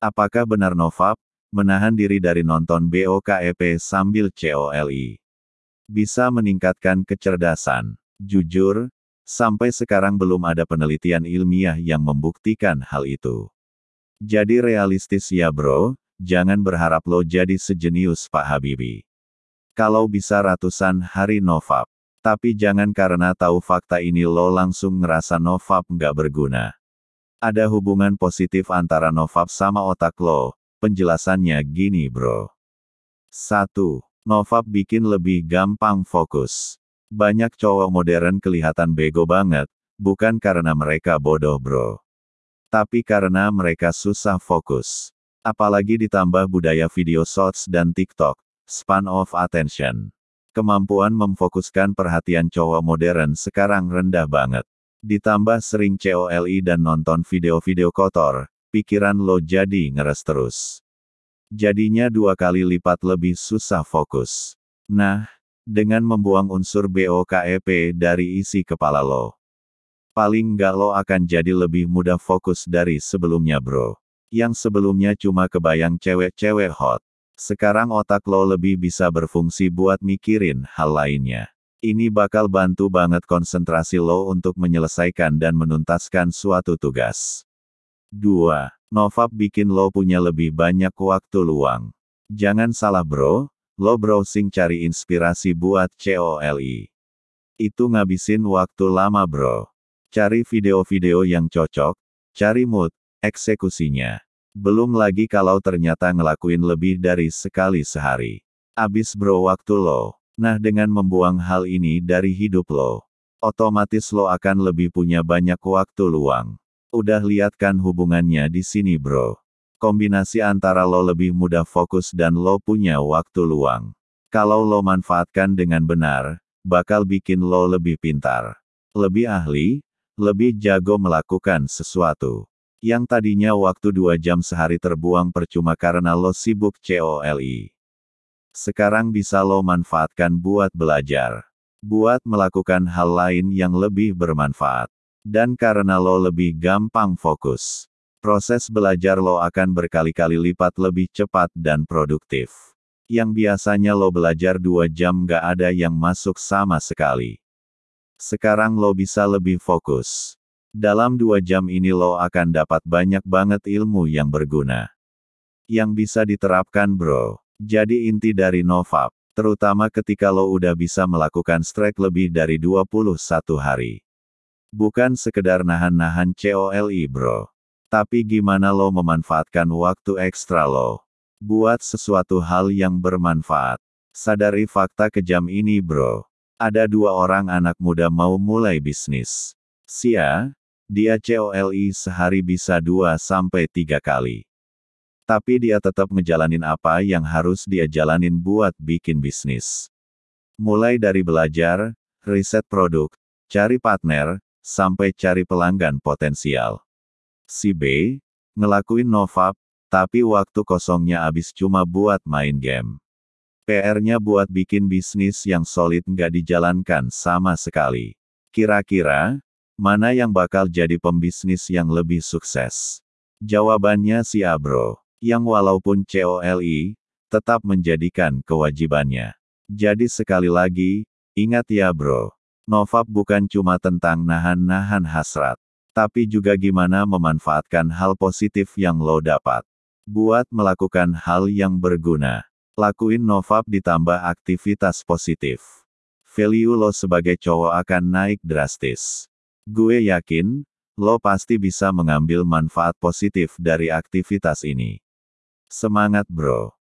Apakah benar Novap, menahan diri dari nonton BOKEP sambil COLI? Bisa meningkatkan kecerdasan. Jujur, sampai sekarang belum ada penelitian ilmiah yang membuktikan hal itu. Jadi realistis ya bro, jangan berharap lo jadi sejenius Pak Habibie. Kalau bisa ratusan hari Novap. Tapi jangan karena tahu fakta ini lo langsung ngerasa Novap nggak berguna. Ada hubungan positif antara Novap sama otak lo, penjelasannya gini bro. 1. Novap bikin lebih gampang fokus. Banyak cowok modern kelihatan bego banget, bukan karena mereka bodoh bro. Tapi karena mereka susah fokus. Apalagi ditambah budaya video shorts dan TikTok, span of attention. Kemampuan memfokuskan perhatian cowok modern sekarang rendah banget. Ditambah sering COLI dan nonton video-video kotor, pikiran lo jadi ngeres terus. Jadinya dua kali lipat lebih susah fokus. Nah, dengan membuang unsur BOKEP dari isi kepala lo. Paling nggak lo akan jadi lebih mudah fokus dari sebelumnya bro. Yang sebelumnya cuma kebayang cewek-cewek hot. Sekarang otak lo lebih bisa berfungsi buat mikirin hal lainnya. Ini bakal bantu banget konsentrasi lo untuk menyelesaikan dan menuntaskan suatu tugas. 2. Novap bikin lo punya lebih banyak waktu luang. Jangan salah bro, lo browsing cari inspirasi buat COLI. Itu ngabisin waktu lama bro. Cari video-video yang cocok, cari mood, eksekusinya. Belum lagi kalau ternyata ngelakuin lebih dari sekali sehari. Abis bro waktu lo. Nah dengan membuang hal ini dari hidup lo. Otomatis lo akan lebih punya banyak waktu luang. Udah lihat kan hubungannya di sini bro. Kombinasi antara lo lebih mudah fokus dan lo punya waktu luang. Kalau lo manfaatkan dengan benar, bakal bikin lo lebih pintar. Lebih ahli, lebih jago melakukan sesuatu. Yang tadinya waktu dua jam sehari terbuang percuma karena lo sibuk COLI. Sekarang bisa lo manfaatkan buat belajar. Buat melakukan hal lain yang lebih bermanfaat. Dan karena lo lebih gampang fokus. Proses belajar lo akan berkali-kali lipat lebih cepat dan produktif. Yang biasanya lo belajar dua jam gak ada yang masuk sama sekali. Sekarang lo bisa lebih fokus. Dalam dua jam ini lo akan dapat banyak banget ilmu yang berguna. Yang bisa diterapkan bro. Jadi inti dari Novap, terutama ketika lo udah bisa melakukan strike lebih dari 21 hari. Bukan sekedar nahan-nahan COLI bro. Tapi gimana lo memanfaatkan waktu ekstra lo. Buat sesuatu hal yang bermanfaat. Sadari fakta kejam ini bro. Ada dua orang anak muda mau mulai bisnis. Sia, dia COLI sehari bisa 2-3 kali. Tapi dia tetap ngejalanin apa yang harus dia jalanin buat bikin bisnis. Mulai dari belajar, riset produk, cari partner, sampai cari pelanggan potensial. Si B, ngelakuin novap, tapi waktu kosongnya habis cuma buat main game. PR-nya buat bikin bisnis yang solid nggak dijalankan sama sekali. Kira-kira, Mana yang bakal jadi pembisnis yang lebih sukses? Jawabannya si Abro, yang walaupun COLI, tetap menjadikan kewajibannya. Jadi sekali lagi, ingat ya bro, Novap bukan cuma tentang nahan-nahan hasrat, tapi juga gimana memanfaatkan hal positif yang lo dapat. Buat melakukan hal yang berguna. Lakuin Novap ditambah aktivitas positif. Value lo sebagai cowok akan naik drastis. Gue yakin, lo pasti bisa mengambil manfaat positif dari aktivitas ini. Semangat bro!